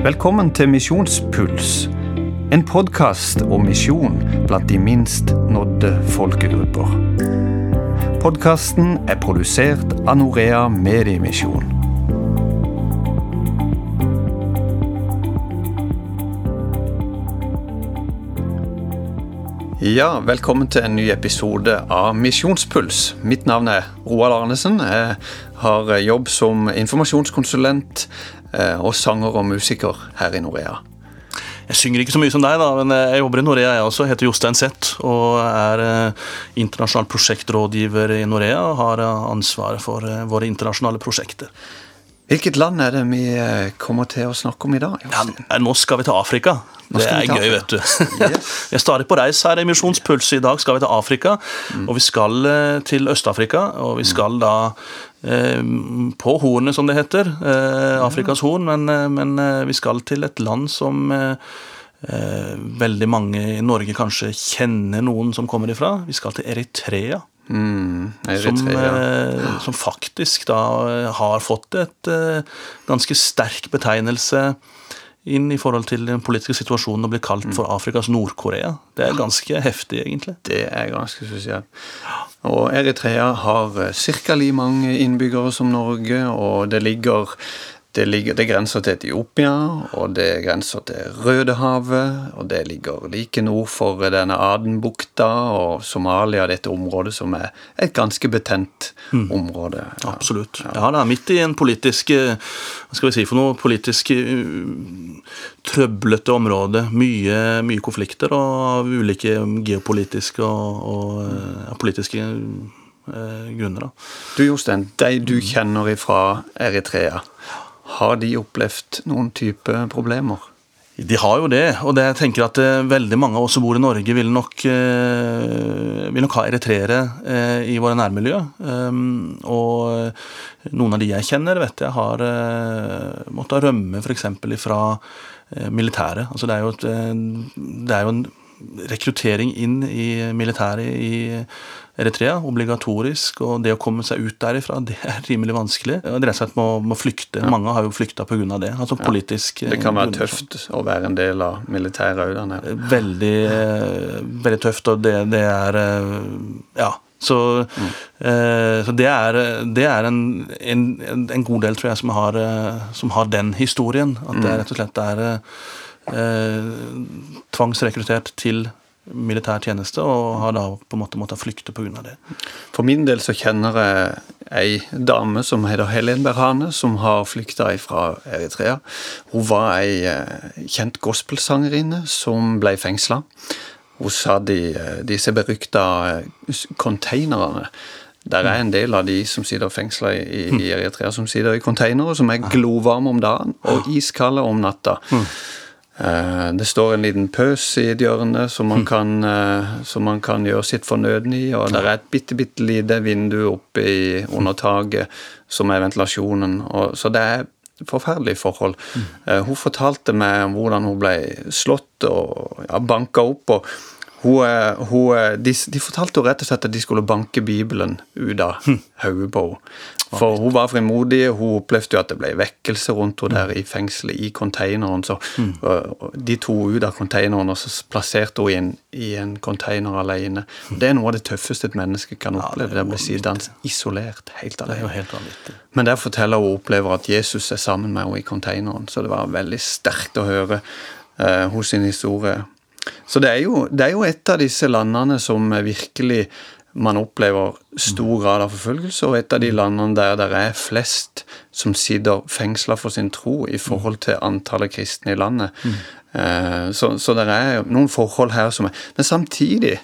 Velkommen til Misjonspuls. En podkast om misjon blant de minst nådde folkegrupper. Podkasten er produsert av Norea Mediemisjon. Ja, velkommen til en ny episode av Misjonspuls. Mitt navn er Roald Arnesen. Jeg har jobb som informasjonskonsulent og sanger og musiker her i Norea. Jeg synger ikke så mye som deg, da, men jeg jobber i Norea. Jeg også heter Jostein Zett og er eh, internasjonal prosjektrådgiver i Norea og har eh, ansvaret for våre internasjonale prosjekter. Hvilket land er det vi kommer til å snakke om i dag? Ja, nå skal vi til Afrika. Det er gøy, vet du. Yes. vi er stadig på reis her i Misjonspuls. I dag skal vi til Afrika. Mm. Og vi skal til Øst-Afrika. Og vi skal da eh, på hornet, som det heter. Eh, Afrikas horn. Men, men, vi skal til et land som eh, veldig mange i Norge kanskje kjenner noen som kommer ifra. Vi skal til Eritrea. Mm, som, eh, som, faktisk da har fått et eh, ganske sterk betegnelse inn i forhold til den politiske situasjonen og blir kalt for Afrikas Nord-Korea. Det er ganske heftig, egentlig. Det er ganske spesielt. Og Eritrea har ca. like mange innbyggere som Norge, og det ligger det, ligger, det grenser til Etiopia, og det grenser til Rødehavet. Og det ligger like nord for denne Adenbukta og Somalia, dette området som er et ganske betent mm. område. Ja. Absolutt. Ja. ja, det er midt i en politisk Hva skal vi si for noe? Politisk trøblete område. Mye, mye konflikter og ulike geopolitiske og, og ja, politiske grunner. Da. Du Jostein, de du kjenner fra Eritrea. Har de opplevd noen type problemer? De har jo det, og det jeg tenker at eh, veldig mange av oss som bor i Norge, vil nok, eh, vil nok ha eritreere eh, i våre nærmiljø. Og noen av de jeg kjenner, vet jeg har måttet rømme f.eks. fra militæret. Altså det er jo, et, det er jo en rekruttering inn i militæret i Eritrea, obligatorisk. Og det å komme seg ut derifra, det er rimelig vanskelig. Det dreier seg om å flykte. Ja. Mange har jo flykta pga. det. altså politisk... Det kan være tøft å være en del av militæret òg der Veldig, veldig tøft, og det, det er Ja. Så, mm. eh, så, det er, det er en, en, en, god del, tror jeg, som har, som har den historien. At det mm. rett og slett er eh, tvangsrekruttert til militær tjeneste, og har da på en måte måttet flykte pga. det. For min del så kjenner jeg ei dame som heter Helen Berhane, som har flykta fra Eritrea. Hun var ei eh, kjent gospelsangerinne som ble fengsla. Hun sa de, eh, disse berykta eh, containerne der er en del av de som sitter fengsla i, i Eritrea, som sitter i containere som er glovarme om dagen og iskalde om natta. Mm. Eh, det står en liten pøs i et hjørne som man, hm. kan, eh, som man kan gjøre sitt fornødne i. Og det er et bitte, bitte lite vindu oppe i, under taket som er ventilasjonen. Og, så det er forferdelige forhold. Mm. Hun fortalte meg om hvordan hun ble slått og ja, banka opp. og hun, hun, de, de, fortalte jo rett og slett at de skulle banke Bibelen ut av hm. hodet på henne. For hun var frimodig. Hun opplevde jo at det ble vekkelse rundt henne der i fengselet, i konteineren. Så mm. de to ut av konteineren, og så plasserte hun inn i en container alene. Det er noe av det tøffeste et menneske kan oppleve. Ja, det blir bli sittende isolert helt alene. Men der forteller hun opplever at Jesus er sammen med henne i konteineren. Så det var veldig sterkt å høre uh, hos sin historie. Så det er, jo, det er jo et av disse landene som virkelig man opplever stor grad av forfølgelse, og et av de landene der det er flest som sitter fengsla for sin tro i forhold til antallet kristne i landet. Mm. Så, så det er noen forhold her som er Men samtidig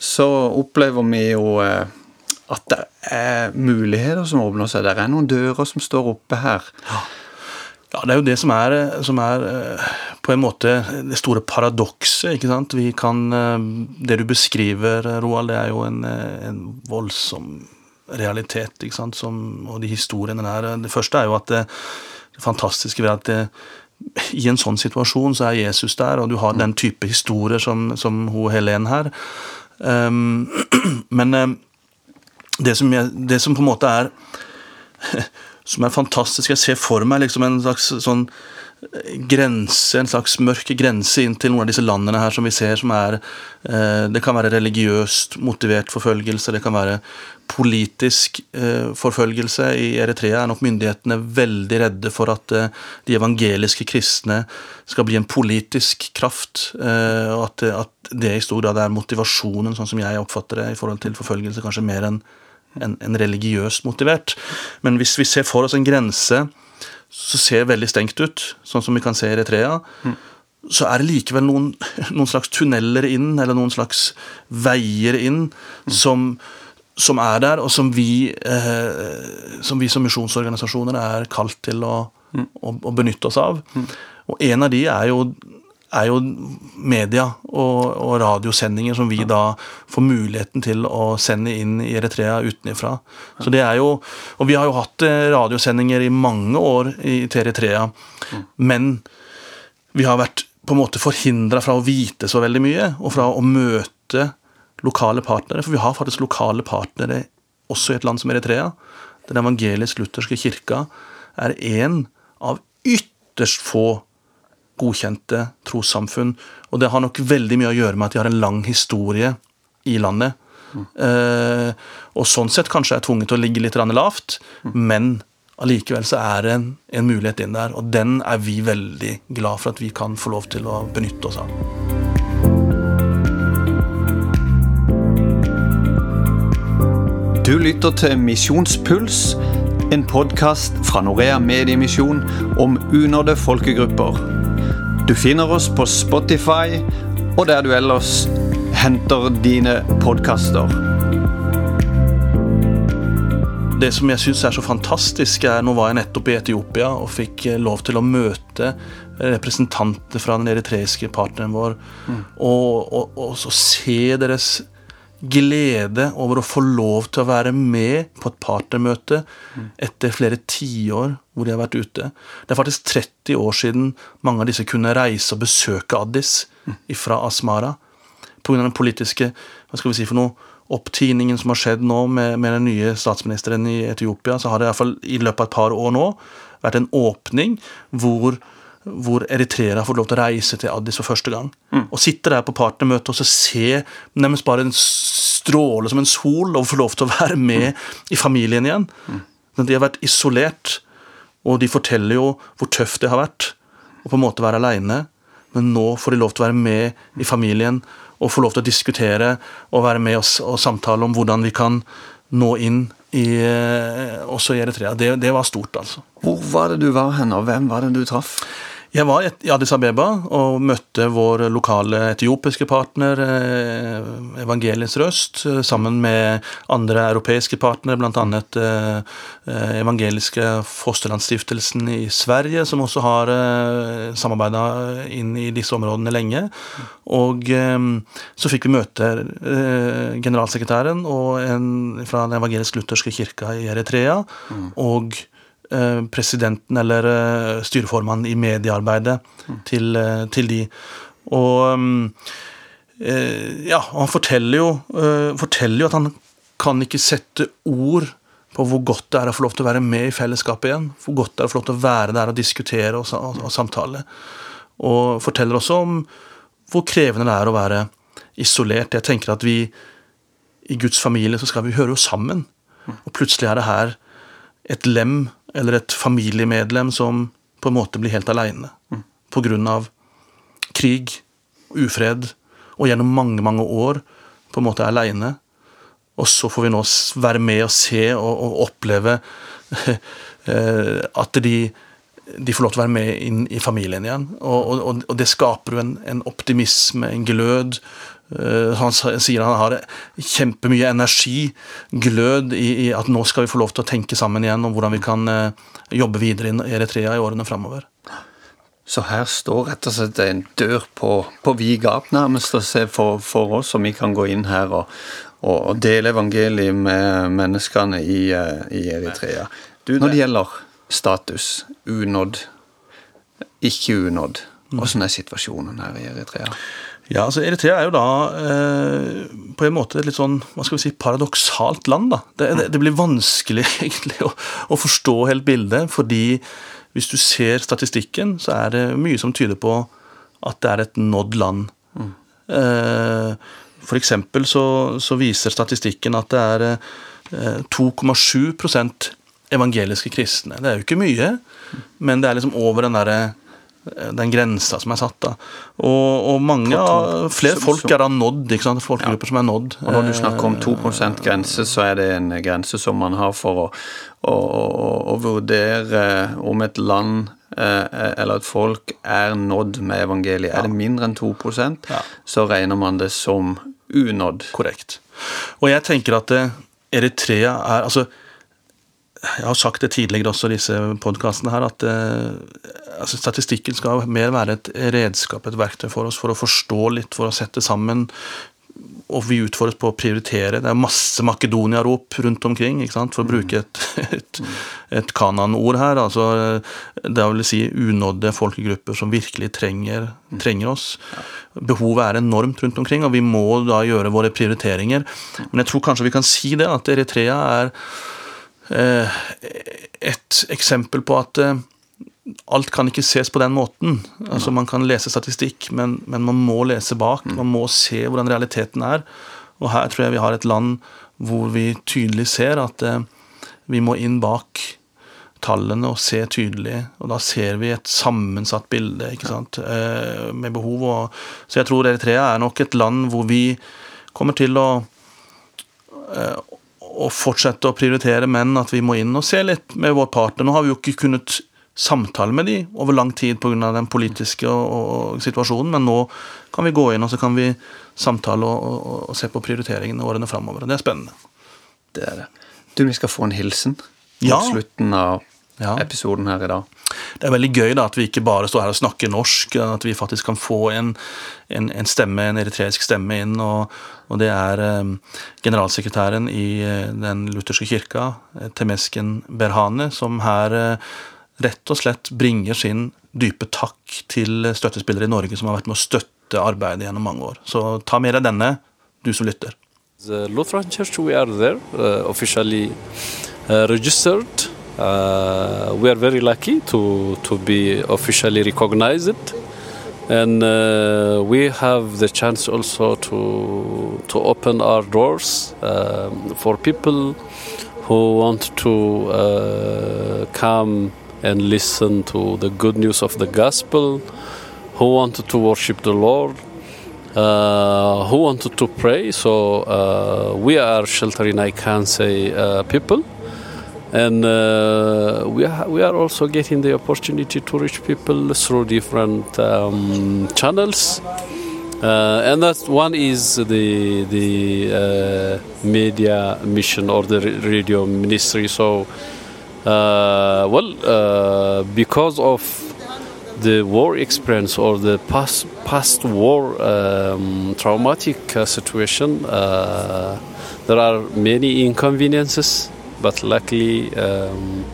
så opplever vi jo eh, at det er muligheter som åpner seg. Det er noen dører som står oppe her. Ja. Det er jo det som er, som er, eh, på en måte det store paradokset. ikke sant? Vi kan, eh, Det du beskriver, Roald, det er jo en, eh, en voldsom realitet. ikke sant? Som, og de historiene der. Det første er jo at det, det fantastiske ved at det, i en sånn situasjon så er Jesus der, og du har den type historier som, som hun Helen her. Um, men det, som jeg, det som på en måte er som er fantastisk. Jeg ser for meg liksom en slags sånn grense, en slags mørk grense inn til noen av disse landene her som vi ser som er eh, Det kan være religiøst motivert forfølgelse, det kan være politisk eh, forfølgelse. I Eritrea er nok myndighetene veldig redde for at eh, de evangeliske kristne skal bli en politisk kraft, og at det i stor grad er motivasjonen, sånn som jeg oppfatter det, i forhold til forfølgelse, kanskje mer enn en, en religiøst motivert. Men hvis vi ser for oss en grense som ser veldig stengt ut, sånn som vi kan se i Eritrea, mm. så er det likevel noen, noen, slags tunneler inn, eller noen slags veier inn, mm. som, som, er der, og som vi, eh, som vi som misjonsorganisasjoner er kalt til å, mm. å, å benytte oss av. Og en av de er jo er jo media og, og, radiosendinger som vi da får muligheten til å sende inn i Eritrea utenfra. Så det er jo, Og vi har jo hatt eh, radiosendinger i mange år i, til Eritrea, men vi har vært på en måte forhindra fra å vite så veldig mye, og fra å møte lokale partnere. For vi har faktisk lokale partnere også i et land som Eritrea. Den evangelisk-lutherske kirka er en av ytterst få godkjente trossamfunn. Og det har nok veldig mye å gjøre med at de har en lang historie i landet. Mm. Eh, og sånn sett kanskje er tvunget til å ligge litt lavt, mm. men allikevel så er det en, en, mulighet inn der. Og den er vi veldig glad for at vi kan få lov til å benytte oss av. Du lytter til Misjonspuls, en podkast fra Norea Mediemisjon om unådde folkegrupper. Du finner oss på Spotify og der du ellers henter dine podkaster. Det som jeg syns er så fantastisk, er Nå var jeg nettopp i Etiopia og fikk eh, lov til å møte representanter fra den eritreiske partneren vår. Mm. Og, og, og så se deres glede over å få lov til å være med på et partnermøte etter flere tiår hvor de har vært ute. Det er faktisk 30 år siden mange av disse kunne reise og besøke Addis fra Asmara. Pga. den politiske hva skal vi si for noe, opptiningen som har skjedd nå med, med, den nye statsministeren i Etiopia, så har det i, hvert fall, i løpet av et par år nå vært en åpning hvor hvor eritreere har fått lov til å reise til Addis for første gang. Mm. Og sitte der på partnermøte og så se nærmest bare en stråle som en sol, og få lov til å være med mm. i familien igjen. Mm. De har vært isolert, og de forteller jo hvor tøft det har vært å på en måte være aleine. Men nå får de lov til å være med i familien og få lov til å diskutere og være med oss og samtale om hvordan vi kan nå inn i, eh, også i Eritrea. Det, det var stort, altså. Hvor var det du var hen, og hvem var det du traff? Jeg var i Addis Abeba og møtte vår lokale etiopiske partner, Evangelisk Røst, eh, sammen med andre europeiske partnere, bl.a. Eh, Evangeliske Fosterlandsstiftelsen i Sverige, som også har samarbeida inn i disse områdene lenge. Og så fikk vi møte generalsekretæren en fra den evangelisk-lutherske kirka i Eritrea. Mm. og Eh, presidenten eller eh, styreformannen i mediearbeidet mm. til, eh, til, de. Og ja, han forteller jo, forteller jo at han kan ikke sette ord på hvor godt det er å få lov til å være med i fellesskapet igjen. Hvor godt det er å få lov til å være der og diskutere og, og, og samtale. Og forteller også om hvor krevende det er å være isolert. Jeg tenker at vi i Guds familie så skal vi høre jo sammen. Mm. Og plutselig er det her et lem eller et familiemedlem som på en måte blir helt aleine mm. pga. krig, ufred, og gjennom mange, mange år på en måte er aleine. Og så får vi nå være med og se og, og oppleve eh, at de, de, får lov til å være med inn i familien igjen. Og, og, og det skaper jo en, en, optimisme, en glød, Eh, han sier han har kjempemye energi, glød, i, i, at nå skal vi få lov til å tenke sammen igjen om hvordan vi kan uh, jobbe videre i Eritrea i årene framover. Så her står rett og slett en dør på, på vid gap, nærmest, for, for, oss, om vi kan gå inn her og, og, og dele evangeliet med menneskene i, uh, i Eritrea. Du, Når det gjelder status, unådd, ikke unådd, hvordan er situasjonen her i Eritrea? Ja, altså Eritrea er jo da eh, på en måte et litt sånn hva skal vi si, paradoksalt land. da. Det, det, det blir vanskelig egentlig å, å, forstå helt bildet, fordi hvis du ser statistikken, så er det mye som tyder på at det er et nådd land. Mm. Eh, for eksempel så, så, viser statistikken at det er 2,7 evangeliske kristne. Det er jo ikke mye, men det er liksom over den derre den grensa som er satt. da. Og, og mange, flere folk er da nådd. ikke sant? Folkegrupper ja. som er nådd. Og Når du snakker om 2% grense, så er det en grense som man har for å, å, å vurdere om et land eh, eller et folk er nådd med evangeliet. Ja. Er det mindre enn 2 ja. så regner man det som unådd. Korrekt. Og jeg tenker at eh, Eritrea er altså jeg har sagt det tidligere også, i disse podkastene her, at eh, altså, statistikken skal mer være et redskap, et verktøy for oss, for å forstå litt, for å sette sammen. Og vi utfordres på å prioritere. Det er masse Makedonia-rop rundt omkring, for å bruke et, et, et Kanan-ord her. altså Det vil si unådde folkegrupper som virkelig trenger, trenger oss. Behovet er enormt rundt omkring, og vi må da gjøre våre prioriteringer. Men jeg tror kanskje vi kan si det, at Eritrea er et eksempel på at eh, alt kan ikke ses på den måten. Altså Man kan lese statistikk, men, men, man må lese bak. Mm. Man må se hvordan realiteten er. Og her tror jeg vi har et land hvor vi tydelig ser at eh, vi må inn bak tallene og se tydelig. Og da ser vi et sammensatt bilde ikke sant? Eh, med behov. Og, så jeg tror Eritrea er nok et land hvor vi kommer til å eh, å fortsette å prioritere, menn, at vi må inn og se litt med vår partner. Nå har vi jo ikke kunnet samtale med de over lang tid pga. den politiske og, og, situasjonen, men nå kan vi gå inn og så kan vi samtale og, og, og se på prioriteringene årene framover. Det er spennende. Det er det. Du, vi skal få en hilsen på ja. slutten av ja. episoden her i dag. Det er veldig gøy da, at vi ikke bare står her og snakker norsk, at vi faktisk kan få en, en, en stemme, en eritreisk stemme inn. Og, og det er um, generalsekretæren i eh, Den lutherske kirka, eh, Temesken Berhane, som her uh, rett og slett bringer sin dype takk til støttespillere i Norge som har vært med å støtte arbeidet gjennom mange år. Så ta med deg denne, du som lytter. The Lutheran Church, we are there, uh, officially uh, registered. Uh, we are very lucky to, to be officially recognized. And uh, we have the chance also to, to open our doors um, for people who want to uh, come and listen to the good news of the gospel, who wanted to worship the Lord, uh, who wanted to pray. So uh, we are sheltering, I can say, people and uh, we are, we are also getting the opportunity to reach people through different um, channels. Uh, and that one is the the uh, media mission or the radio ministry. So, uh, well, uh, because of the war experience or the past past war um, traumatic uh, situation, there are many inconveniences but luckily um,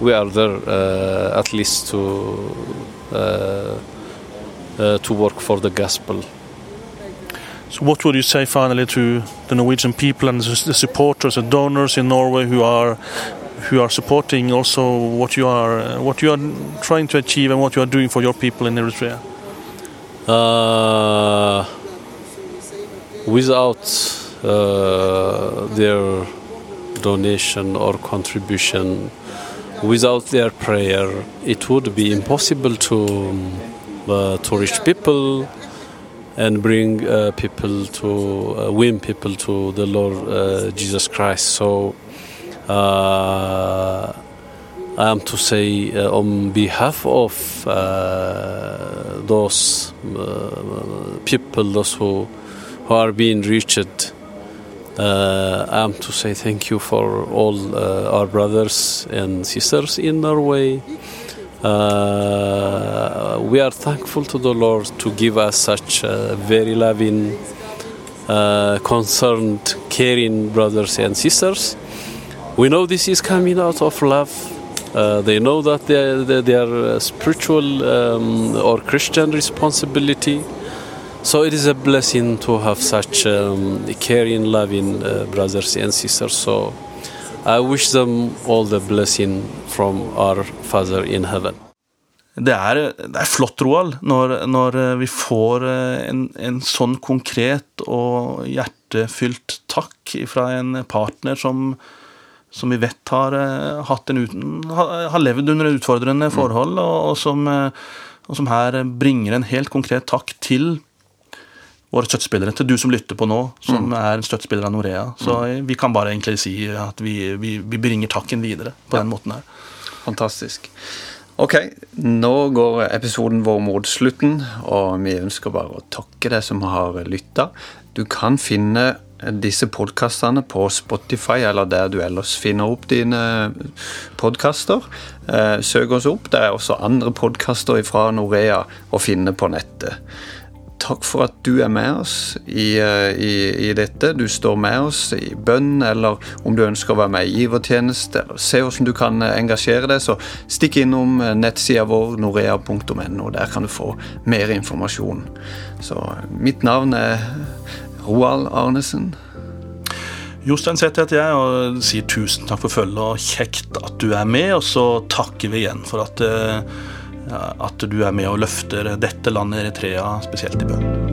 we are there uh, at least to uh, uh, to work for the gospel. So, what would you say finally to the Norwegian people and the supporters and donors in Norway who are who are supporting also what you are what you are trying to achieve and what you are doing for your people in Eritrea? Uh, without uh, their donation or contribution, without their prayer, it would be impossible to uh, to reach people and bring uh, people to uh, win people to the Lord uh, Jesus Christ. So. Uh, I am to say uh, on behalf of those people, those who, who are being reached uh, I'm to say thank you for all uh, our brothers and sisters in Norway. Uh, we are thankful to the Lord to give us such very loving, uh, concerned, caring brothers and sisters. We know this is coming out of love. Uh, they know that they are spiritual um, or Christian responsibility so it is a blessing to have such um, caring, loving uh, brothers and sisters. So I wish them all the blessing from our Father in heaven. Det er, det er flott, Roald, når, når vi får eh, en, en, sånn konkret og hjertefylt takk fra en partner som, som vi vet har, eh, en, har, levd under utfordrende forhold, og, og, som, eh, og, som, her bringer en helt konkret takk til våre støttespillere, til du som lytter på nå, som mm. er støttespiller av Norea. Så mm. vi kan bare egentlig si at vi, vi, vi bringer takken videre på ja. den måten her. Fantastisk. Ok, nå går episoden vår mot slutten, og vi ønsker bare å takke deg som har lytta. Du kan finne disse podkastene på Spotify eller der du ellers finner opp dine podkaster. Eh, søk oss opp. Det er også andre podkaster fra Norea å finne på nettet takk for at du er med oss i, eh, i, i, dette. Du står med oss i bønn, eller om du ønsker å være med i givertjeneste, eller se hvordan du kan eh, engasjere deg, så stikk innom eh, nettsida vår norea.no. Der kan du få mer informasjon. Så mitt navn er Roald Arnesen. Jostein Sæther heter jeg og sier tusen takk for følget og kjekt at du er med. Og så takker vi igjen for at at du er med og løfter dette landet Eritrea spesielt i bønn.